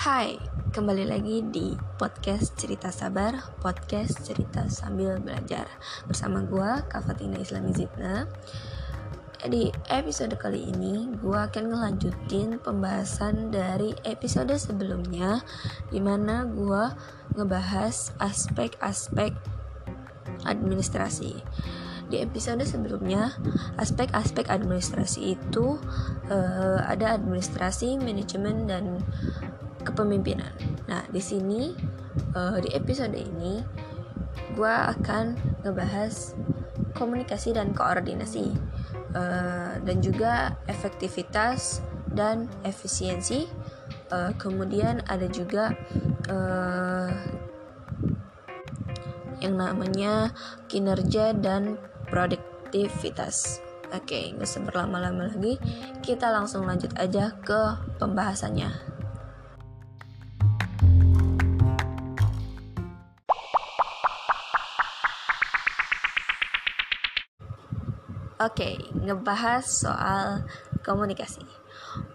Hai, kembali lagi di podcast Cerita Sabar, podcast cerita sambil belajar bersama gue Kafatina Islami Zidna. Di episode kali ini, gue akan ngelanjutin pembahasan dari episode sebelumnya, di mana gue ngebahas aspek-aspek administrasi di episode sebelumnya aspek-aspek administrasi itu uh, ada administrasi manajemen dan kepemimpinan nah di sini uh, di episode ini gue akan ngebahas komunikasi dan koordinasi uh, dan juga efektivitas dan efisiensi uh, kemudian ada juga uh, yang namanya kinerja dan produktivitas. Oke, nggak usah berlama-lama lagi, kita langsung lanjut aja ke pembahasannya. Oke, ngebahas soal komunikasi.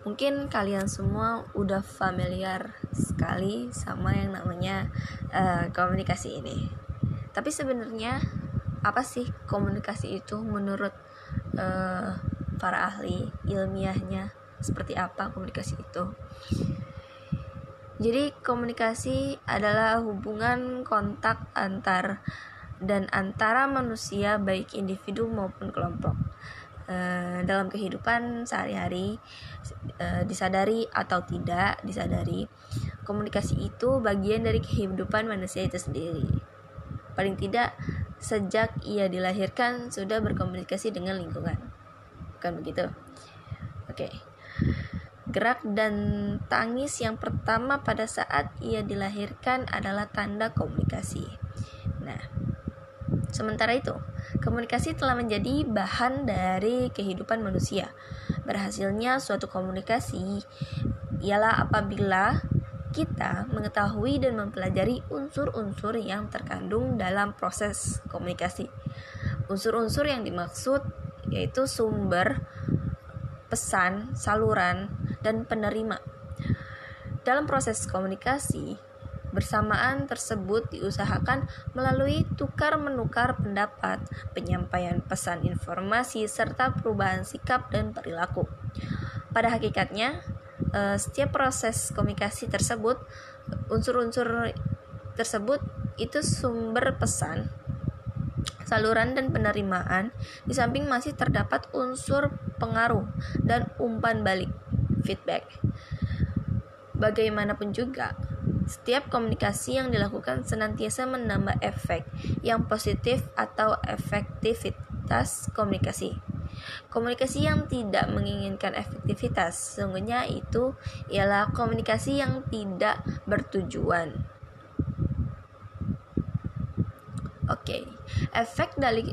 Mungkin kalian semua udah familiar sekali sama yang namanya uh, komunikasi ini. Tapi sebenarnya apa sih komunikasi itu menurut uh, para ahli ilmiahnya seperti apa komunikasi itu jadi komunikasi adalah hubungan kontak antar dan antara manusia baik individu maupun kelompok uh, dalam kehidupan sehari-hari uh, disadari atau tidak disadari komunikasi itu bagian dari kehidupan manusia itu sendiri paling tidak sejak ia dilahirkan sudah berkomunikasi dengan lingkungan. Bukan begitu? Oke. Gerak dan tangis yang pertama pada saat ia dilahirkan adalah tanda komunikasi. Nah, sementara itu, komunikasi telah menjadi bahan dari kehidupan manusia. Berhasilnya suatu komunikasi ialah apabila kita mengetahui dan mempelajari unsur-unsur yang terkandung dalam proses komunikasi. Unsur-unsur yang dimaksud yaitu sumber, pesan, saluran, dan penerima. Dalam proses komunikasi, bersamaan tersebut diusahakan melalui tukar-menukar pendapat, penyampaian pesan informasi, serta perubahan sikap dan perilaku. Pada hakikatnya, uh, setiap proses komunikasi tersebut unsur-unsur tersebut itu sumber pesan saluran dan penerimaan di samping masih terdapat unsur pengaruh dan umpan balik feedback bagaimanapun juga setiap komunikasi yang dilakukan senantiasa menambah efek yang positif atau efektivitas komunikasi Komunikasi yang tidak menginginkan efektivitas, sesungguhnya itu ialah komunikasi yang tidak bertujuan. Oke, okay. efek dari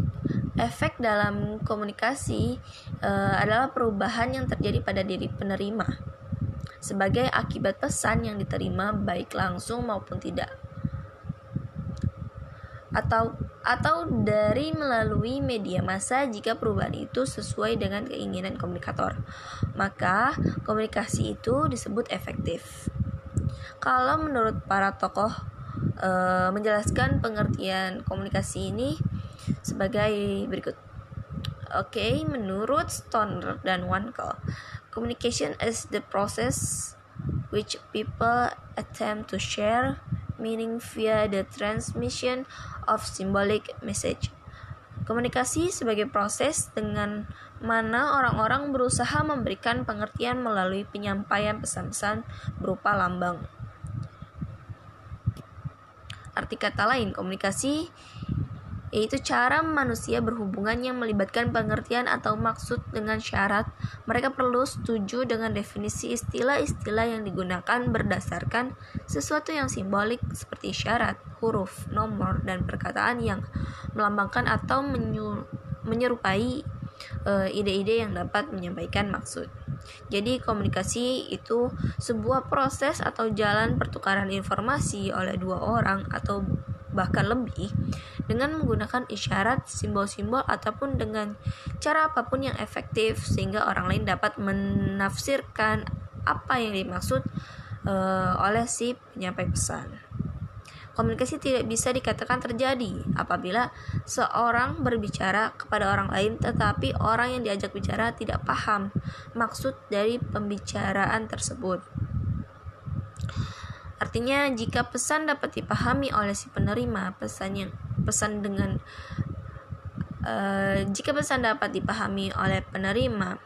efek dalam komunikasi uh, adalah perubahan yang terjadi pada diri penerima sebagai akibat pesan yang diterima baik langsung maupun tidak atau atau dari melalui media massa jika perubahan itu sesuai dengan keinginan komunikator. Maka komunikasi itu disebut efektif. Kalau menurut para tokoh e, menjelaskan pengertian komunikasi ini sebagai berikut. Oke, menurut Stoner dan Wankel, communication is the process which people attempt to share meaning via the transmission of symbolic message. Komunikasi sebagai proses dengan mana orang-orang berusaha memberikan pengertian melalui penyampaian pesan-pesan berupa lambang. Arti kata lain, komunikasi yaitu cara manusia berhubungan yang melibatkan pengertian atau maksud dengan syarat. Mereka perlu setuju dengan definisi istilah-istilah yang digunakan berdasarkan sesuatu yang simbolik seperti syarat, huruf, nomor, dan perkataan yang melambangkan atau menyerupai eh, ide-ide uh, yang dapat menyampaikan maksud. Jadi komunikasi itu sebuah proses atau jalan pertukaran informasi oleh dua orang atau bahkan lebih dengan menggunakan isyarat, simbol-simbol ataupun dengan cara apa pun yang efektif sehingga orang lain dapat menafsirkan apa yang dimaksud uh, oleh si penyampai pesan. Komunikasi tidak bisa dikatakan terjadi apabila seorang berbicara kepada orang lain tetapi orang yang diajak bicara tidak paham maksud dari pembicaraan tersebut. Artinya jika pesan dapat dipahami oleh si penerima, pesan yang pesan dengan uh, jika pesan dapat dipahami oleh penerima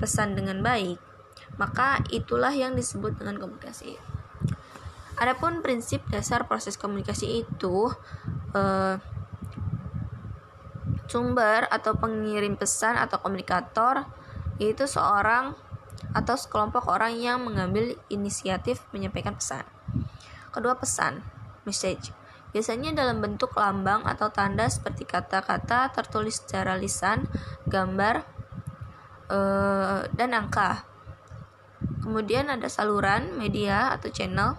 pesan dengan baik, maka itulah yang disebut dengan komunikasi. Adapun prinsip dasar proses komunikasi itu eh, sumber atau pengirim pesan atau komunikator yaitu seorang atau sekelompok orang yang mengambil inisiatif menyampaikan pesan. Kedua pesan, message, biasanya dalam bentuk lambang atau tanda seperti kata-kata tertulis secara lisan, gambar, eh, dan angka. Kemudian ada saluran media atau channel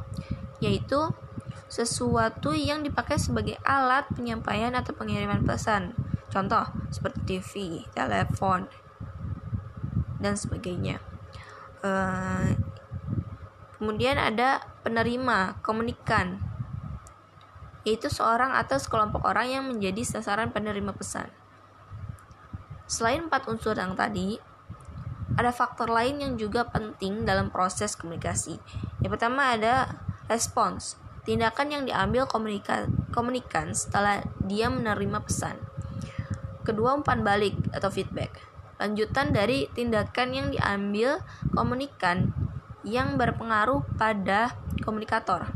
yaitu sesuatu yang dipakai sebagai alat penyampaian atau pengiriman pesan. Contoh seperti TV, telepon, dan sebagainya. Uh, kemudian ada penerima, komunikan, yaitu seorang atau sekelompok orang yang menjadi sasaran penerima pesan. Selain empat unsur yang tadi, ada faktor lain yang juga penting dalam proses komunikasi. Yang pertama ada Respons, tindakan yang diambil komunikan, komunikan setelah dia menerima pesan. Kedua, umpan balik atau feedback. Lanjutan dari tindakan yang diambil komunikan yang berpengaruh pada komunikator.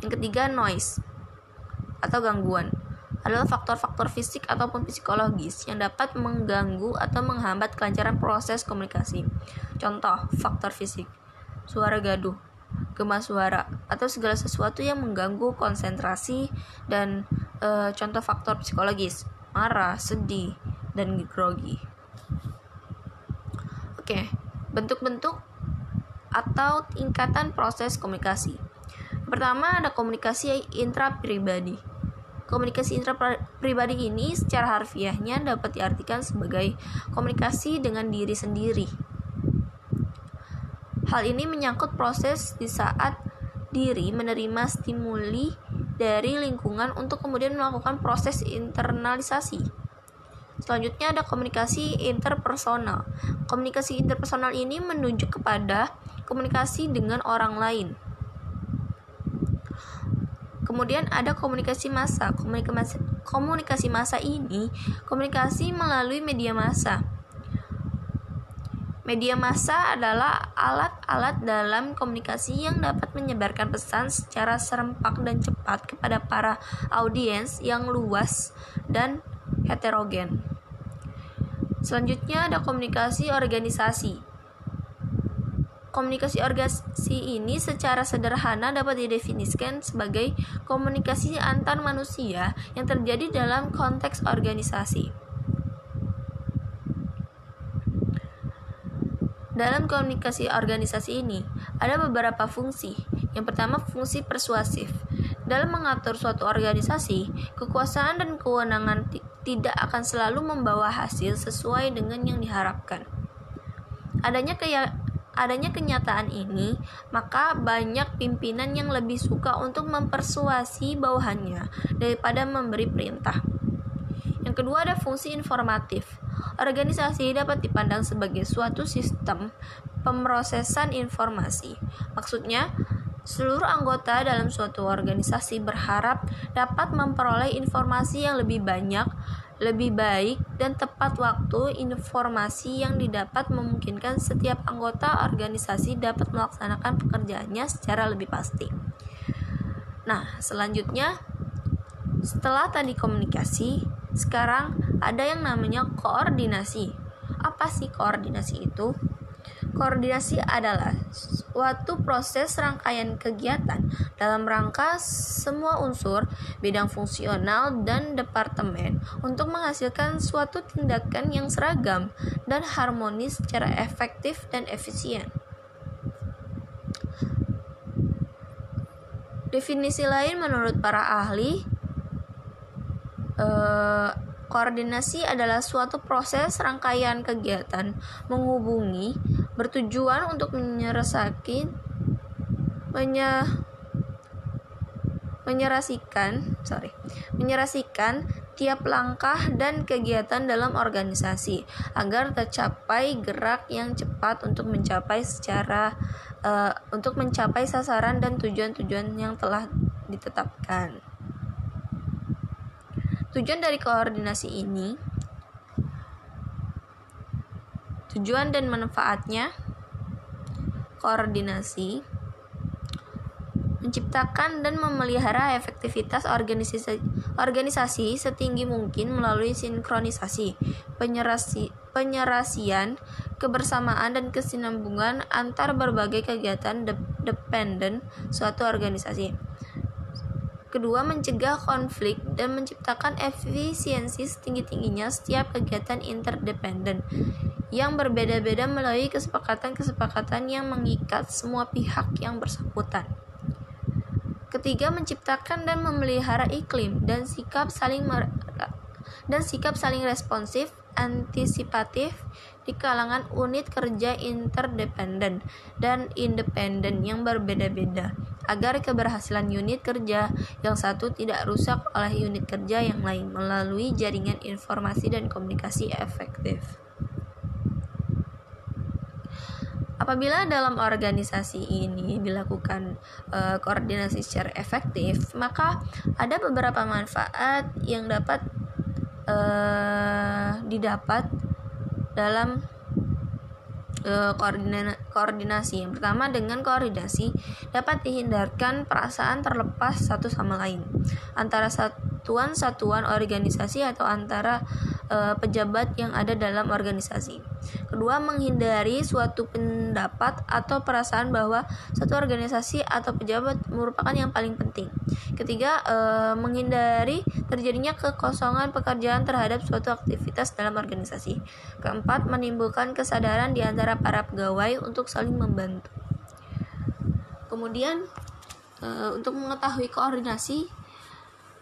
Yang ketiga, noise atau gangguan adalah faktor-faktor fisik ataupun psikologis yang dapat mengganggu atau menghambat kelancaran proses komunikasi. Contoh, faktor fisik. Suara gaduh, gema suara atau segala sesuatu yang mengganggu konsentrasi dan e, contoh faktor psikologis marah, sedih, dan grogi. Oke, bentuk-bentuk atau tingkatan proses komunikasi. Pertama ada komunikasi intrapribadi. Komunikasi intrapribadi ini secara harfiahnya dapat diartikan sebagai komunikasi dengan diri sendiri Hal ini menyangkut proses di saat diri menerima stimuli dari lingkungan untuk kemudian melakukan proses internalisasi. Selanjutnya ada komunikasi interpersonal. Komunikasi interpersonal ini menunjuk kepada komunikasi dengan orang lain. Kemudian ada komunikasi massa. Komunikasi, komunikasi massa ini komunikasi melalui media massa Media massa adalah alat-alat dalam komunikasi yang dapat menyebarkan pesan secara serempak dan cepat kepada para audiens yang luas dan heterogen. Selanjutnya ada komunikasi organisasi. Komunikasi organisasi ini secara sederhana dapat didefinisikan sebagai komunikasi antar manusia yang terjadi dalam konteks organisasi. Dalam komunikasi organisasi ini, ada beberapa fungsi. Yang pertama, fungsi persuasif. Dalam mengatur suatu organisasi, kekuasaan dan kewenangan tidak akan selalu membawa hasil sesuai dengan yang diharapkan. Adanya kaya adanya kenyataan ini, maka banyak pimpinan yang lebih suka untuk mempersuasi bawahannya daripada memberi perintah. Yang kedua ada fungsi informatif. Organisasi dapat dipandang sebagai suatu sistem pemrosesan informasi. Maksudnya, seluruh anggota dalam suatu organisasi berharap dapat memperoleh informasi yang lebih banyak, lebih baik, dan tepat waktu. Informasi yang didapat memungkinkan setiap anggota organisasi dapat melaksanakan pekerjaannya secara lebih pasti. Nah, selanjutnya, setelah tadi komunikasi, sekarang ada yang namanya koordinasi. Apa sih koordinasi itu? Koordinasi adalah suatu proses rangkaian kegiatan dalam rangka semua unsur, bidang fungsional, dan departemen untuk menghasilkan suatu tindakan yang seragam dan harmonis secara efektif dan efisien. Definisi lain menurut para ahli Eh, koordinasi adalah suatu proses rangkaian kegiatan menghubungi bertujuan untuk menyelesaikan menye, menyerasikan sorry menyerasikan tiap langkah dan kegiatan dalam organisasi agar tercapai gerak yang cepat untuk mencapai secara uh, untuk mencapai sasaran dan tujuan-tujuan yang telah ditetapkan. Tujuan dari koordinasi ini tujuan dan manfaatnya koordinasi menciptakan dan memelihara efektivitas organisasi, organisasi setinggi mungkin melalui sinkronisasi, penyerasi, penyerasian, kebersamaan dan kesinambungan antar berbagai kegiatan de dependen suatu organisasi. Kedua, mencegah konflik dan menciptakan efisiensi setinggi-tingginya setiap kegiatan interdependen yang berbeda-beda melalui kesepakatan-kesepakatan yang mengikat semua pihak yang bersangkutan. Ketiga, menciptakan dan memelihara iklim dan sikap saling dan sikap saling responsif, antisipatif di kalangan unit kerja interdependen dan independen yang berbeda-beda agar keberhasilan unit kerja yang satu tidak rusak oleh unit kerja yang lain melalui jaringan informasi dan komunikasi efektif. Apabila dalam organisasi ini dilakukan uh, koordinasi secara efektif, maka ada beberapa manfaat yang dapat uh, didapat dalam uh, koordinasi. Yang pertama dengan koordinasi dapat dihindarkan perasaan terlepas satu sama lain antara satuan-satuan organisasi atau antara uh, pejabat yang ada dalam organisasi. Kedua, menghindari suatu pendapat atau perasaan bahwa satu organisasi atau pejabat merupakan yang paling penting. Ketiga, uh, menghindari terjadinya kekosongan pekerjaan terhadap suatu aktivitas dalam organisasi. Keempat, menimbulkan kesadaran di antara para pegawai untuk saling membantu. Kemudian, uh, untuk mengetahui koordinasi, di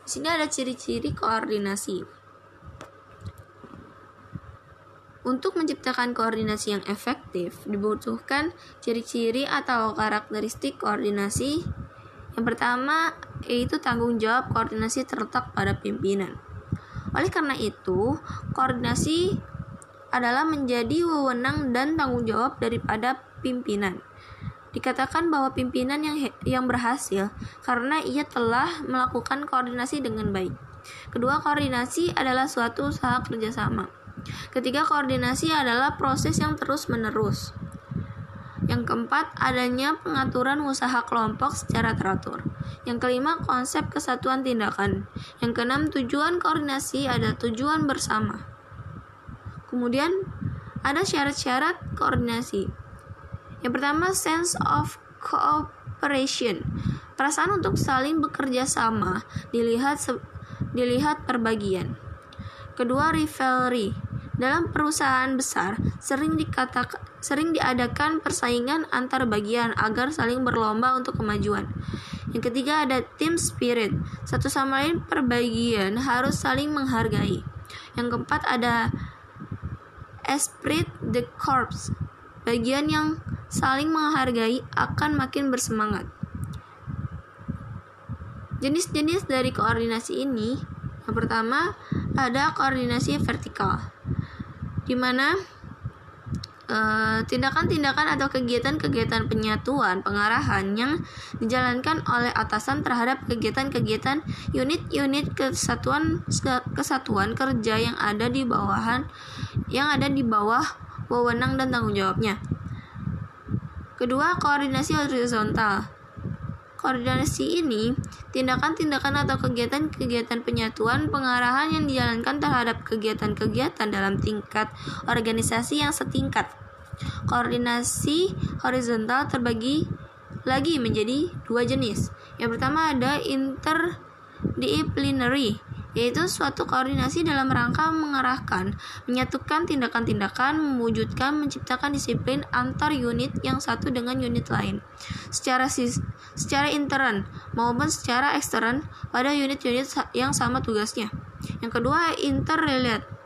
sini ada ciri-ciri koordinasi. Untuk menciptakan koordinasi yang efektif, dibutuhkan ciri-ciri atau karakteristik koordinasi. Yang pertama, yaitu tanggung jawab koordinasi terletak pada pimpinan. Oleh karena itu, koordinasi adalah menjadi wewenang dan tanggung jawab daripada pimpinan. Dikatakan bahwa pimpinan yang yang berhasil karena ia telah melakukan koordinasi dengan baik. Kedua, koordinasi adalah suatu usaha kerjasama. Ketiga, koordinasi adalah proses yang terus-menerus. Yang keempat, adanya pengaturan usaha kelompok secara teratur. Yang kelima, konsep kesatuan tindakan. Yang keenam, tujuan koordinasi ada tujuan bersama. Kemudian, ada syarat-syarat koordinasi. Yang pertama, sense of cooperation. Perasaan untuk saling bekerja sama dilihat dilihat perbagian. Kedua, rivalry dalam perusahaan besar, sering dikatakan sering diadakan persaingan antar bagian agar saling berlomba untuk kemajuan. Yang ketiga ada team spirit. Satu sama lain perbagian harus saling menghargai. Yang keempat ada esprit de corps. Bagian yang saling menghargai akan makin bersemangat. Jenis-jenis dari koordinasi ini, yang pertama ada koordinasi vertikal di mana eh, tindakan-tindakan atau kegiatan-kegiatan penyatuan pengarahan yang dijalankan oleh atasan terhadap kegiatan-kegiatan unit-unit kesatuan kesatuan kerja yang ada di bawahan yang ada di bawah wewenang dan tanggung jawabnya. Kedua, koordinasi horizontal Koordinasi ini, tindakan-tindakan atau kegiatan-kegiatan penyatuan pengarahan yang dijalankan terhadap kegiatan-kegiatan dalam tingkat organisasi yang setingkat. Koordinasi horizontal terbagi lagi menjadi dua jenis. Yang pertama ada interdisciplinary yaitu suatu koordinasi dalam rangka mengarahkan, menyatukan tindakan-tindakan, mewujudkan, menciptakan disiplin antar unit yang satu dengan unit lain, secara secara intern maupun secara ekstern pada unit-unit yang sama tugasnya. Yang kedua, interrelate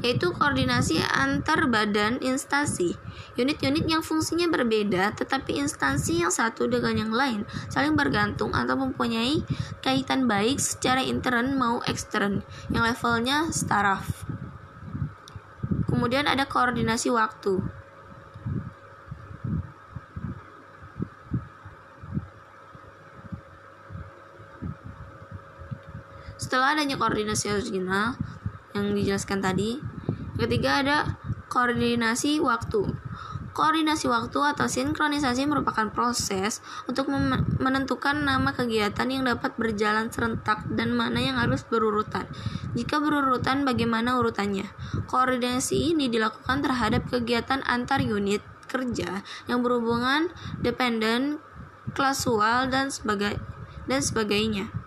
yaitu koordinasi antar badan instansi. Unit-unit yang fungsinya berbeda tetapi instansi yang satu dengan yang lain saling bergantung atau mempunyai kaitan baik secara intern mau ekstern yang levelnya staraf. Kemudian ada koordinasi waktu. Setelah adanya koordinasi original yang dijelaskan tadi, ketiga ada koordinasi waktu. Koordinasi waktu atau sinkronisasi merupakan proses untuk menentukan nama kegiatan yang dapat berjalan serentak dan mana yang harus berurutan. Jika berurutan, bagaimana urutannya? Koordinasi ini dilakukan terhadap kegiatan antar unit kerja yang berhubungan dependen, klasual, dan sebagai dan sebagainya.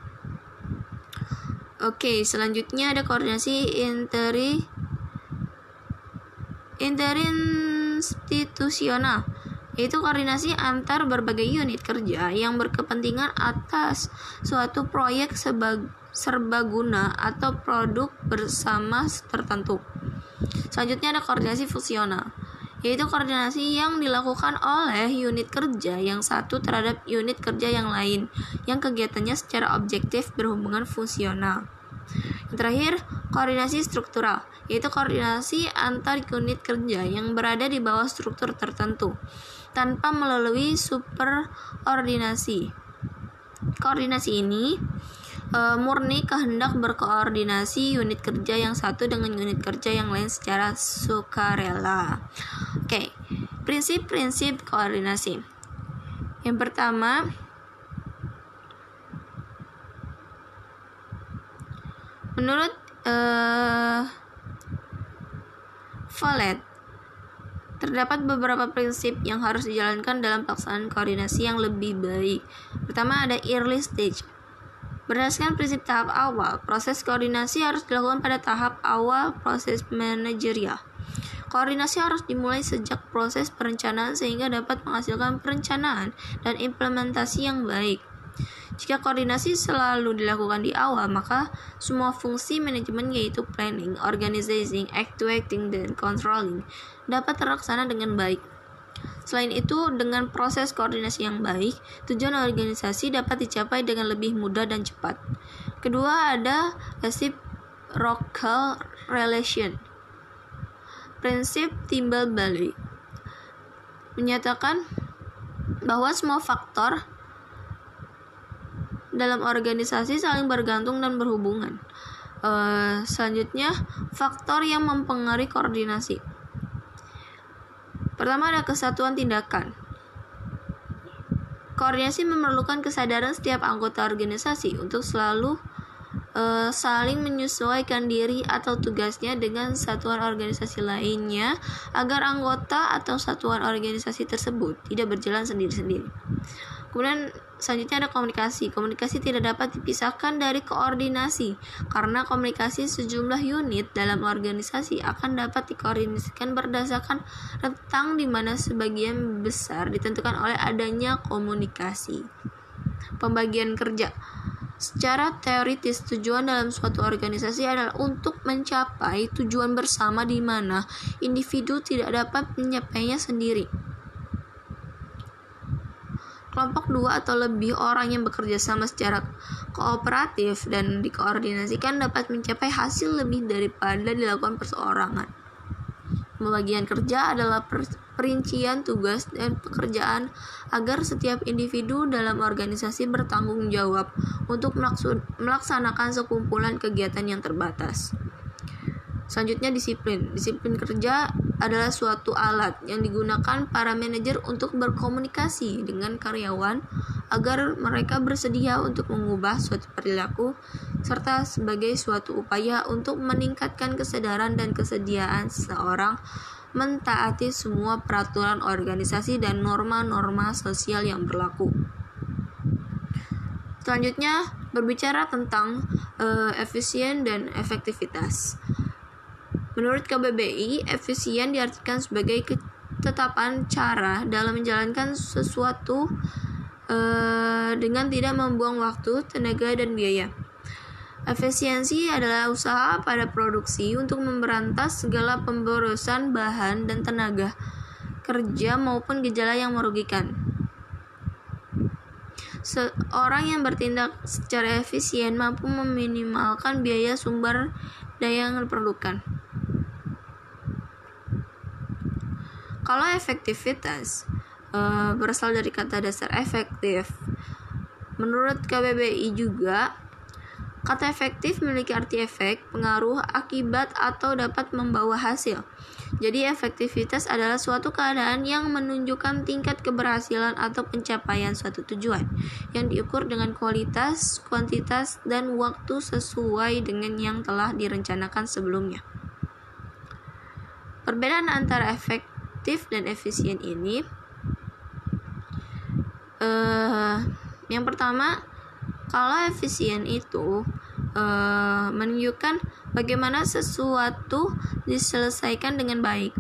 Oke, selanjutnya ada koordinasi interi interinstitusional yaitu koordinasi antar berbagai unit kerja yang berkepentingan atas suatu proyek serbaguna atau produk bersama tertentu. Selanjutnya ada koordinasi fungsional, yaitu koordinasi yang dilakukan oleh unit kerja yang satu terhadap unit kerja yang lain, yang kegiatannya secara objektif berhubungan fungsional. Yang terakhir, koordinasi struktural, yaitu koordinasi antar unit kerja yang berada di bawah struktur tertentu tanpa melalui superordinasi. Koordinasi ini e, murni kehendak berkoordinasi unit kerja yang satu dengan unit kerja yang lain secara sukarela. Oke, prinsip-prinsip koordinasi. Yang pertama, Menurut uh, Follett, terdapat beberapa prinsip yang harus dijalankan dalam pelaksanaan koordinasi yang lebih baik. Pertama ada early stage. Berdasarkan prinsip tahap awal, proses koordinasi harus dilakukan pada tahap awal proses manajerial. Koordinasi harus dimulai sejak proses perencanaan sehingga dapat menghasilkan perencanaan dan implementasi yang baik. Jika koordinasi selalu dilakukan di awal, maka semua fungsi manajemen yaitu planning, organizing, actuating, dan controlling dapat terlaksana dengan baik. Selain itu, dengan proses koordinasi yang baik, tujuan organisasi dapat dicapai dengan lebih mudah dan cepat. Kedua, ada reciprocal relation. Prinsip timbal balik menyatakan bahwa semua faktor dalam organisasi saling bergantung dan berhubungan. Uh, selanjutnya, faktor yang mempengaruhi koordinasi. Pertama ada kesatuan tindakan. Koordinasi memerlukan kesadaran setiap anggota organisasi untuk selalu uh, saling menyesuaikan diri atau tugasnya dengan satuan organisasi lainnya agar anggota atau satuan organisasi tersebut tidak berjalan sendiri-sendiri. Kemudian selanjutnya ada komunikasi. Komunikasi tidak dapat dipisahkan dari koordinasi karena komunikasi sejumlah unit dalam organisasi akan dapat dikoordinasikan berdasarkan rentang di mana sebagian besar ditentukan oleh adanya komunikasi. Pembagian kerja Secara teoritis, tujuan dalam suatu organisasi adalah untuk mencapai tujuan bersama di mana individu tidak dapat menyapainya sendiri. Kelompok dua atau lebih orang yang bekerja sama secara kooperatif dan dikoordinasikan dapat mencapai hasil lebih daripada dilakukan perseorangan. Pembagian kerja adalah perincian tugas dan pekerjaan agar setiap individu dalam organisasi bertanggung jawab untuk melaksanakan sekumpulan kegiatan yang terbatas. Selanjutnya disiplin. Disiplin kerja adalah suatu alat yang digunakan para manajer untuk berkomunikasi dengan karyawan agar mereka bersedia untuk mengubah suatu perilaku serta sebagai suatu upaya untuk meningkatkan kesadaran dan kesediaan seseorang mentaati semua peraturan organisasi dan norma-norma sosial yang berlaku. Selanjutnya berbicara tentang uh, efisien dan efektivitas. Menurut KBBI, efisien diartikan sebagai ketetapan cara dalam menjalankan sesuatu uh, dengan tidak membuang waktu, tenaga, dan biaya. Efisiensi adalah usaha pada produksi untuk memberantas segala pemborosan bahan dan tenaga kerja maupun gejala yang merugikan. Seorang yang bertindak secara efisien mampu meminimalkan biaya sumber daya yang diperlukan. Kalau efektivitas e, berasal dari kata dasar efektif, menurut KBBI juga Kata efektif memiliki arti efek, pengaruh, akibat, atau dapat membawa hasil. Jadi efektivitas adalah suatu keadaan yang menunjukkan tingkat keberhasilan atau pencapaian suatu tujuan yang diukur dengan kualitas, kuantitas, dan waktu sesuai dengan yang telah direncanakan sebelumnya. Perbedaan antara efektif dan efisien ini uh, yang pertama kalau efisien itu uh, menunjukkan bagaimana sesuatu diselesaikan dengan baik.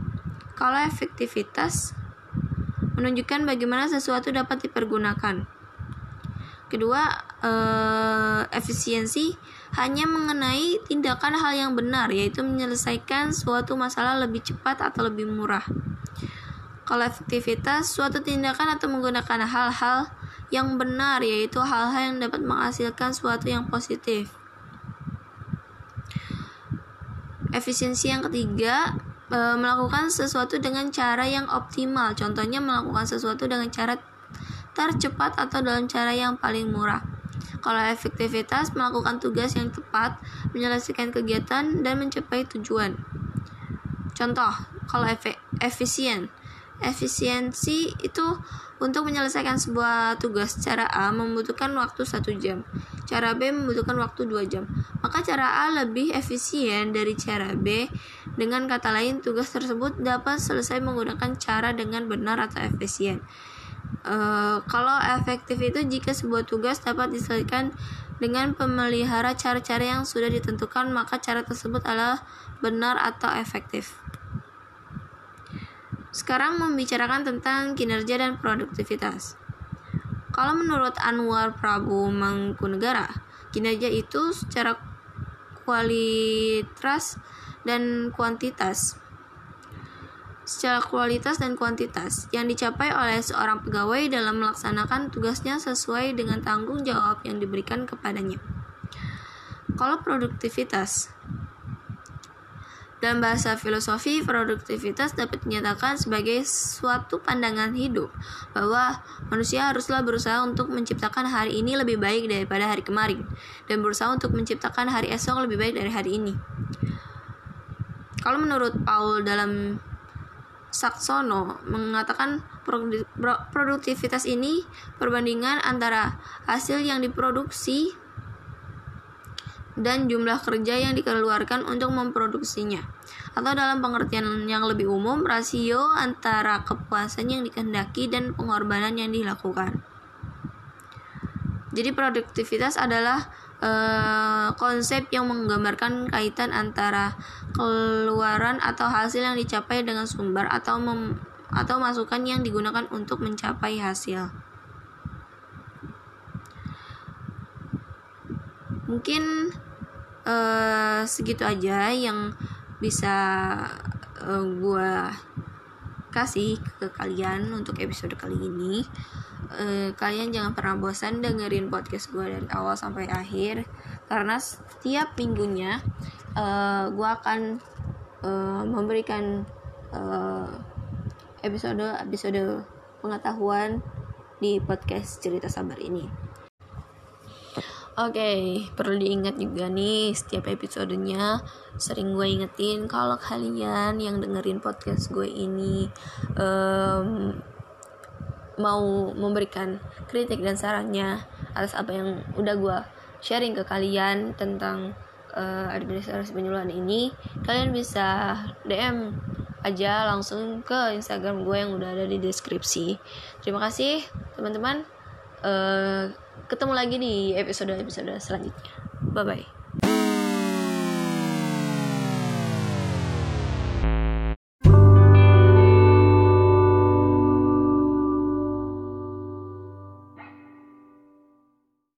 Kalau efektivitas menunjukkan bagaimana sesuatu dapat dipergunakan. Kedua, uh, efisiensi hanya mengenai tindakan hal yang benar, yaitu menyelesaikan suatu masalah lebih cepat atau lebih murah. Kalau efektivitas, suatu tindakan atau menggunakan hal-hal yang benar, yaitu hal-hal yang dapat menghasilkan sesuatu yang positif. Efisiensi yang ketiga, e, melakukan sesuatu dengan cara yang optimal. Contohnya melakukan sesuatu dengan cara tercepat atau dalam cara yang paling murah. Kalau efektivitas, melakukan tugas yang tepat, menyelesaikan kegiatan, dan mencapai tujuan. Contoh, kalau efisien, efisiensi itu untuk menyelesaikan sebuah tugas cara A membutuhkan waktu satu jam, cara B membutuhkan waktu dua jam. Maka cara A lebih efisien dari cara B. Dengan kata lain, tugas tersebut dapat selesai menggunakan cara dengan benar atau efisien. Uh, kalau efektif itu jika sebuah tugas dapat diselesaikan dengan pemelihara cara-cara yang sudah ditentukan, maka cara tersebut adalah benar atau efektif. Sekarang membicarakan tentang kinerja dan produktivitas. Kalau menurut Anwar Prabu Mangkunegara, kinerja itu secara kualitas dan kuantitas secara kualitas dan kuantitas yang dicapai oleh seorang pegawai dalam melaksanakan tugasnya sesuai dengan tanggung jawab yang diberikan kepadanya. Kalau produktivitas dalam bahasa filosofi, produktivitas dapat dinyatakan sebagai suatu pandangan hidup bahwa manusia haruslah berusaha untuk menciptakan hari ini lebih baik daripada hari kemarin dan berusaha untuk menciptakan hari esok lebih baik dari hari ini. Kalau menurut Paul dalam Saksono mengatakan produktivitas ini perbandingan antara hasil yang diproduksi dan jumlah kerja yang dikeluarkan untuk memproduksinya. Atau dalam pengertian yang lebih umum, rasio antara kepuasan yang dikehendaki dan pengorbanan yang dilakukan. Jadi produktivitas adalah uh, konsep yang menggambarkan kaitan antara keluaran atau hasil yang dicapai dengan sumber atau mem atau masukan yang digunakan untuk mencapai hasil. mungkin uh, segitu aja yang bisa uh, eh, gue kasih ke kalian untuk episode kali ini uh, kalian jangan pernah bosan dengerin podcast gue dari awal sampai akhir. Karena setiap minggunya uh, gue akan uh, memberikan uh, episode episode pengetahuan di podcast cerita sabar ini. Oke, okay, perlu diingat juga nih setiap episodenya sering gue ingetin kalau kalian yang dengerin podcast gue ini um, mau memberikan kritik dan sarannya atas apa yang udah gue sharing ke kalian tentang uh, administrasi penyuluhan ini, kalian bisa DM aja langsung ke Instagram gue yang udah ada di deskripsi. Terima kasih teman-teman. Uh, ketemu lagi di episode-episode selanjutnya. Bye bye.